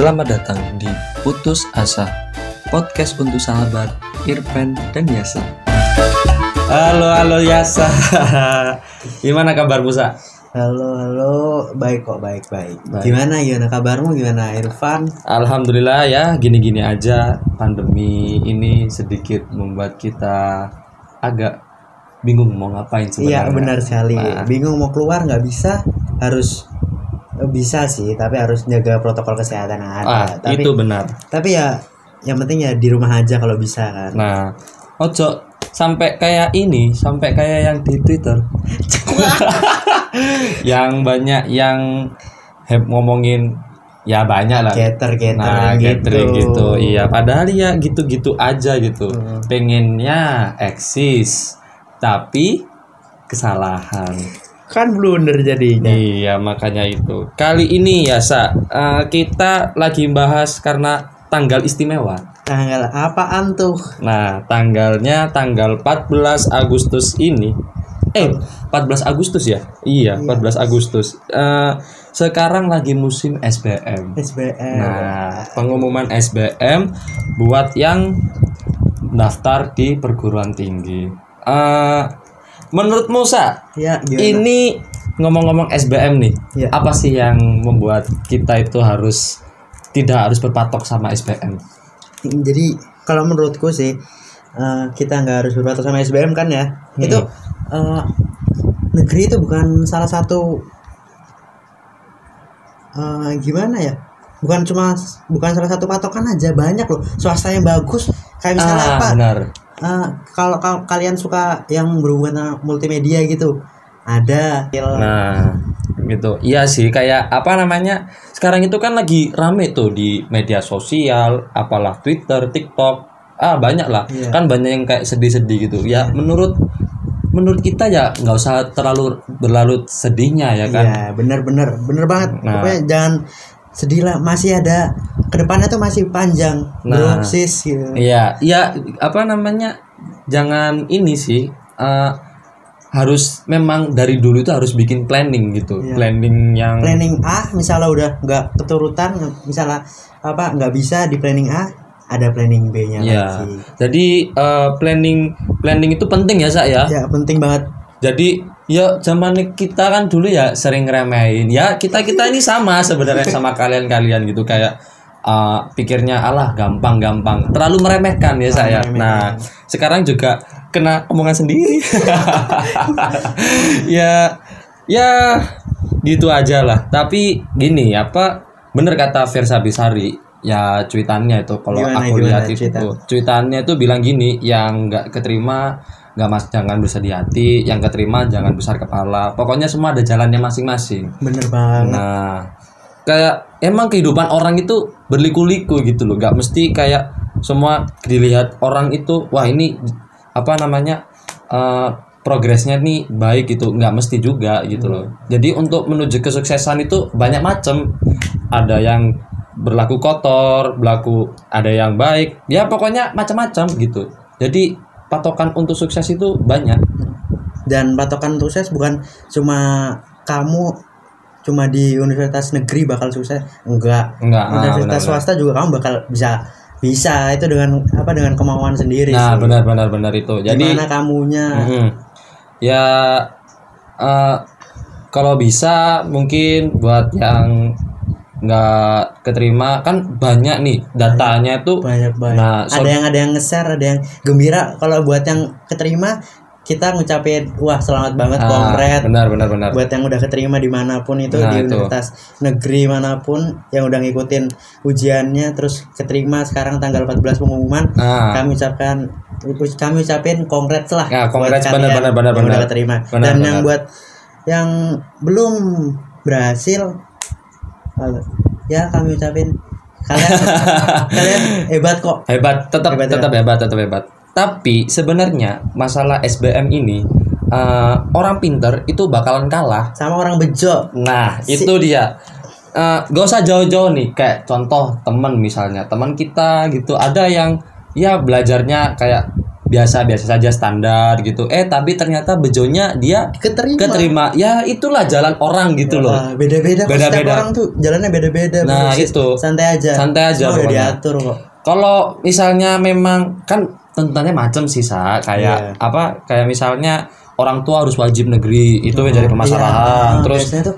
Selamat datang di Putus Asa, podcast untuk sahabat Irfan dan Yasa. Halo, halo Yasa. Gimana kabar Musa? Halo, halo, baik kok, baik, baik. Baik. Gimana, gimana kabarmu? Gimana, Irfan? Alhamdulillah ya, gini-gini aja. Pandemi ini sedikit membuat kita agak bingung mau ngapain sebenarnya. Iya, benar sekali. Nah, Bingung mau keluar nggak bisa, harus bisa sih, tapi harus jaga protokol kesehatan ada. ah, tapi, itu benar. tapi ya, yang penting ya di rumah aja kalau bisa kan. Nah, ojo sampai kayak ini, sampai kayak yang di Twitter. yang banyak yang heb ngomongin ya banyak lah. Cater, cater Nah, gitu. gitu. Iya, padahal ya gitu-gitu aja gitu. Hmm. Pengennya eksis, tapi kesalahan. Kan blunder jadinya. Iya, makanya itu. Kali ini ya, Sa, eh, kita lagi bahas karena tanggal istimewa. Tanggal apaan tuh? Nah, tanggalnya tanggal 14 Agustus ini. Eh, 14 Agustus ya? Iya, 14 Agustus. Eh, sekarang lagi musim SBM. SBM. Nah, pengumuman SBM buat yang daftar di perguruan tinggi. Eh, menurut Musa, ya, gimana? ini ngomong-ngomong SBM nih, Ya. apa sih yang membuat kita itu harus tidak harus berpatok sama SBM? jadi kalau menurutku sih eh, kita nggak harus berpatok sama SBM kan ya Hmm. itu eh, negeri itu bukan salah satu eh, gimana ya bukan cuma bukan salah satu patokan aja banyak loh swasta yang bagus kayak misalnya ah, apa benar. Eh, kalau kalau kalian suka yang berhubungan multimedia gitu ada Nah, gitu. Iya sih, kayak apa namanya? Sekarang itu kan lagi rame tuh di media sosial, apalah Twitter, TikTok. Ah, banyak lah. Iya. Kan banyak yang kayak sedih-sedih gitu. Ya, menurut menurut kita ya nggak usah terlalu berlarut sedihnya ya kan. Iya, bener-bener, bener banget. Nah. Pokoknya jangan sedih lah. Masih ada ke depannya tuh masih panjang. Nah. Belum sis gitu. Iya, iya apa namanya? Jangan ini sih eh, harus memang dari dulu itu harus bikin planning gitu. Iya. Planning yang Planning A misalnya udah nggak keturutan, misalnya apa nggak bisa di planning A, ada planning B-nya Iya. lagi. Jadi eh, planning planning itu penting ya, Sa ya. Ya penting banget. Jadi ya zaman kita kan dulu ya sering ngeremehin. Ya kita kita ini sama sebenarnya sama kalian-kalian gitu kayak uh, pikirnya alah gampang-gampang. Terlalu meremehkan ya saya. Nah, sekarang juga kena omongan sendiri. ya ya gitu aja lah. Tapi gini apa bener kata Versa Bisari ya cuitannya itu kalau aku lihat itu cuitan? cuitannya itu bilang gini yang nggak keterima nggak mas jangan bersedih hati yang keterima jangan besar kepala. Pokoknya semua ada jalannya masing-masing. Bener banget. nah kayak emang kehidupan orang itu berliku-liku gitu loh. Nggak mesti kayak semua dilihat orang itu wah ini apa namanya eh, progresnya nih baik gitu. Nggak mesti juga gitu loh. Jadi untuk menuju kesuksesan itu banyak macam ada yang berlaku kotor berlaku ada yang baik. Ya pokoknya macam-macam gitu. Jadi patokan untuk sukses itu banyak Dan patokan sukses bukan cuma kamu cuma di universitas negeri bakal sukses, enggak. enggak ah, universitas benar, swasta juga kamu bakal bisa bisa itu dengan apa dengan kemauan sendiri nah sih. benar benar benar itu jadi Gimana kamunya? Mhm. Ya eh, kalau bisa mungkin buat yang nggak keterima. Kan banyak nih datanya itu banyak banget Nah, so- ada yang ada yang nge-share ada yang gembira. Kalau buat yang keterima kita ngucapin wah selamat banget Ah, kongret. benar benar benar. Buat yang udah keterima di mana pun itu Nah, di itu. universitas negeri mana pun yang udah ngikutin ujiannya terus keterima sekarang tanggal 14 pengumuman nah kami ucapkan kami ucapin kongret lah Ya, kalian benar, benar, benar, yang udah benar. keterima. Benar, dan benar. yang buat yang belum berhasil ya kami ucapin kalian kalian hebat kok. Hebat tetap Hebat, ya. tetap hebat tetap hebat. Tapi sebenarnya masalah SBM ini eh, orang pinter itu bakalan kalah. Sama orang bejo. Nah, Si- itu dia. Eh, gak usah jauh-jauh nih, kayak contoh teman misalnya, teman kita gitu, ada yang ya belajarnya kayak biasa-biasa saja standar gitu eh tapi ternyata bejonya dia keterima keterima ya itulah jalan orang gitu loh Ah, beda-beda Beda-beda. orang tuh jalannya beda-beda Nah, Bro. Sis. itu. santai aja Santai aja Semua udah diatur kok kalau misalnya memang kan tuntutannya macam sih sa kayak Iya. apa kayak misalnya orang tua harus wajib negeri itu menjadi permasalahan. Iya, terus biasanya tuh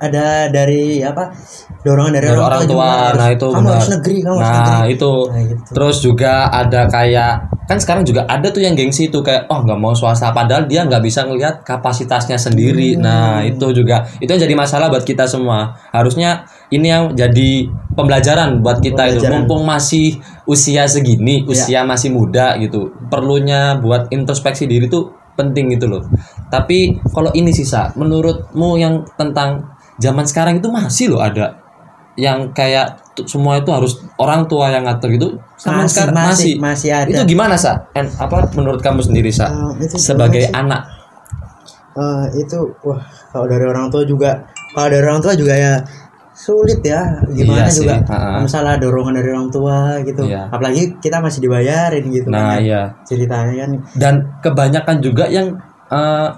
ada dari apa dorongan dari, dari orang tua harus- nah itu kamu benar. harus negeri kamu harus nah negeri. itu. Nah, gitu. terus juga ada kayak kan sekarang juga ada tuh yang gengsi itu kayak oh nggak mau swasta. Padahal dia nggak bisa ngelihat kapasitasnya sendiri. Hmm. nah itu juga itu yang jadi masalah buat kita semua. Harusnya ini yang jadi pembelajaran buat kita itu. Pembelajaran. mumpung masih usia segini usia masih muda gitu perlunya buat introspeksi diri tuh penting gitu loh. Tapi kalau ini sisa menurutmu yang tentang zaman sekarang itu masih loh ada yang kayak semua itu harus orang tua yang ngatur gitu? Sama Masih, sekarang masih, masih. masih ada. itu gimana sa? En- apa menurut kamu sendiri sa? Itu sebagai sih? anak. Eh, itu wah kalau dari orang tua juga kalau dari orang tua juga ya sulit ya gimana Iya sih, juga masalah dorongan dari orang tua gitu. Iya. apalagi kita masih dibayarin gitu nah kan ya. iya. ceritanya kan. Dan kebanyakan juga yang eh,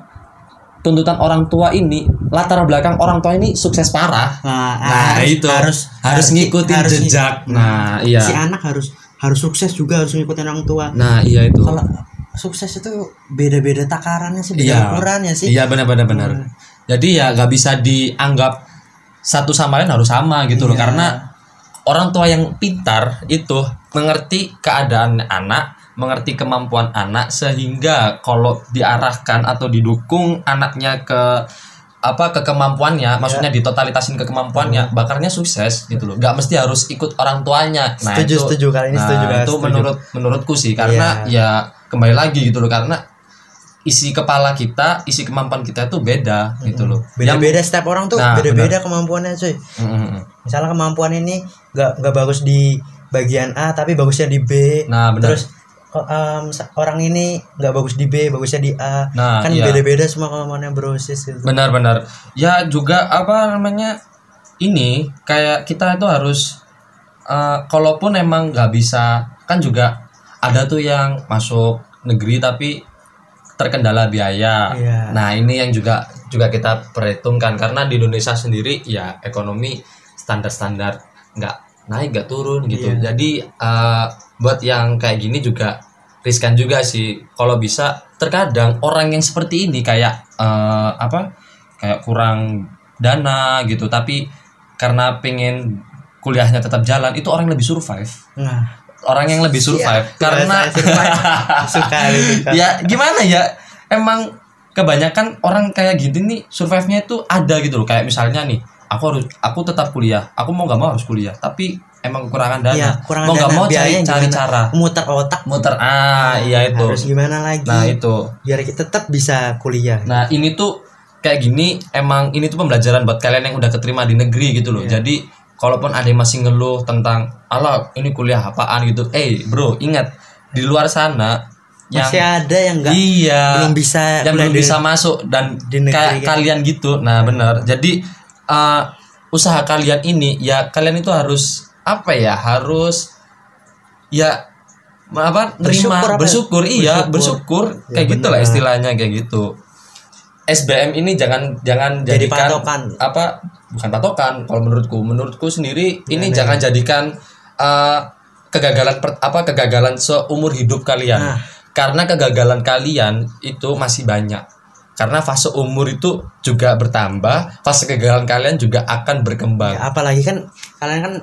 tuntutan orang tua ini latar belakang orang tua ini sukses parah. Nah, nah harus- itu. harus harus ngikutin harus- jejak. nah iya. Si anak harus harus sukses juga harus ngikutin orang tua. Nah iya itu. Kalau sukses itu beda-beda takarannya sih beda Iya. ukurannya sih. Iya benar-benar benar. Jadi ya nggak bisa dianggap satu sama lain harus sama gitu loh Iya. karena orang tua yang pintar itu mengerti keadaan anak, mengerti kemampuan anak sehingga kalau diarahkan atau didukung anaknya ke apa ke kemampuannya, maksudnya ditotalitasin ke kemampuannya, bakarnya sukses gitu loh. Gak mesti harus ikut orang tuanya. Nah, Setuju, itu, setuju. Kali ini nah, setuju. Itu Setuju. menurut menurutku sih karena ya kembali lagi gitu loh karena isi kepala kita, isi kemampuan kita itu beda gitu loh. beda-beda setiap orang tuh Nah, beda-beda kemampuannya cuy Mm, mm, mm. misalnya kemampuan ini nggak nggak bagus di bagian A tapi bagusnya di B Nah, benar. terus sa- orang ini nggak bagus di B bagusnya di A Nah, kan iya. beda-beda semua kemampuannya brosis gitu. Benar-benar. Ya juga apa namanya ini kayak kita itu harus eh, kalaupun emang nggak bisa kan juga ada tuh yang masuk negeri tapi terkendala biaya. Iya. Nah ini yang juga juga kita perhitungkan karena di Indonesia sendiri ya ekonomi standar-standar nggak naik nggak turun gitu. Iya. Jadi eh, buat yang kayak gini juga riskan juga sih. Kalau bisa terkadang orang yang seperti ini kayak eh, apa kayak kurang dana gitu tapi karena pengen kuliahnya tetap jalan itu orang yang lebih survive nah orang yang lebih survive. Iya, karena saya survive. suka suka ya gimana ya? Emang kebanyakan orang kayak gini nih survive-nya itu ada gitu loh. Kayak misalnya nih aku harus aku tetap kuliah. Aku mau nggak mau harus kuliah. Tapi emang kekurangan dana. Iya, kurang mau nggak dana, mau cari cari gimana? cara. Muter otak. Muter ah iya itu. Harus gimana lagi? Nah itu. Biar kita tetap bisa kuliah. Nah ini tuh kayak gini emang ini tuh pembelajaran buat kalian yang udah keterima di negeri gitu loh. Iya. Jadi kalaupun ada yang masih ngeluh tentang Allah ini kuliah apaan gitu, eh bro ingat di luar sana yang masih ada yang nggak iya belum bisa yang belum di- bisa masuk dan di negeri kayak kan. kalian gitu. Nah benar. Jadi eh, usaha kalian ini ya kalian itu harus apa ya harus ya apa nerima Bersyukur apa? bersyukur iya Bersyukur. bersyukur Ya, kayak gitu lah benar. istilahnya kayak gitu SBM ini jangan jangan Jadi jadikan patokan. apa bukan patokan. Kalau menurutku menurutku sendiri ini jangan jadikan eh, kegagalan per- apa kegagalan seumur hidup kalian. Nah. karena kegagalan kalian itu masih banyak. Karena fase umur itu juga bertambah fase kegagalan kalian juga akan berkembang. Ya, apalagi kan kalian kan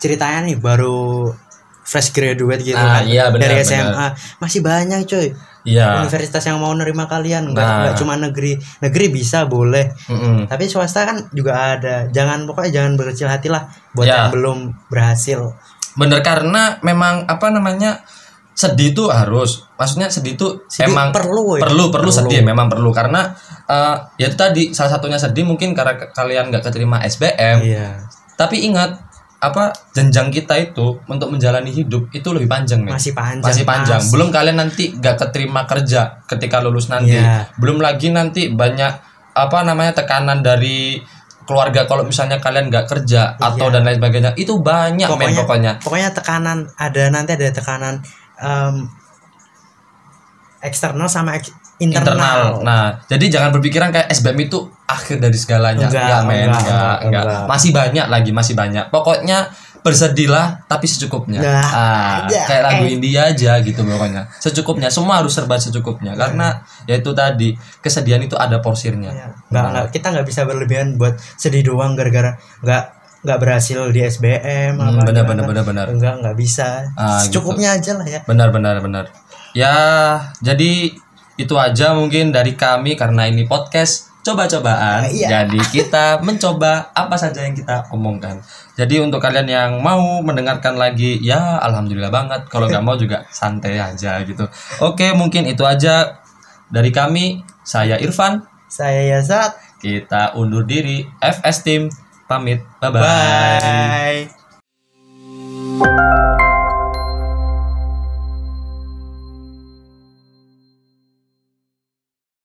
ceritanya nih baru fresh graduate gitu Ah, kan. iya, benar, dari. SMA masih banyak coy iya universitas yang mau nerima kalian nggak Nah. nggak cuma negeri negeri bisa boleh Mm-mm. tapi swasta kan juga ada jangan pokoknya jangan berkecil hati lah buat Ya. yang belum berhasil bener karena memang apa namanya sedih itu harus maksudnya sedih itu Sedih emang perlu, ya. perlu perlu Perlu. sedih memang perlu karena eh, ya itu tadi salah satunya sedih mungkin karena kalian nggak keterima SBM iya tapi ingat apa jenjang kita itu untuk menjalani hidup itu lebih panjang men. masih panjang masih panjang Masih. belum kalian nanti nggak keterima kerja ketika lulus nanti Iya. belum lagi nanti banyak apa namanya tekanan dari keluarga kalau misalnya kalian nggak kerja atau Iya. dan lain sebagainya itu banyak men pokoknya pokoknya pokoknya tekanan ada nanti ada tekanan em, eksternal sama ek- internal. internal. Nah, jadi jangan berpikiran kayak SBM itu akhir dari segalanya. Enggak, Enggak, men. enggak, Enggak, enggak, enggak. enggak. Masih banyak lagi, masih banyak. Pokoknya bersedihlah tapi secukupnya. Nah, ah, ya, kayak lagu eh. India aja gitu pokoknya. Secukupnya. Semua harus serba secukupnya karena ya itu tadi kesedihan itu ada porsirnya. Ya, nggak, nggak- kita nggak bisa berlebihan buat sedih doang gara-gara nggak nggak berhasil di SBM Hmm, benar, benar, benar, benar. enggak nggak bisa Ah, gitu. secukupnya aja lah ya Benar benar benar. Ya, jadi itu aja mungkin dari kami karena ini podcast coba-cobaan. Iya. Jadi kita mencoba apa saja yang kita omongkan. Jadi untuk kalian yang mau mendengarkan lagi, ya alhamdulillah banget. Kalau nggak mau juga santai aja gitu. Oke, mungkin itu aja dari kami. Saya Irfan. saya ya saat Kita undur diri. FS Team pamit. Bye bye. bye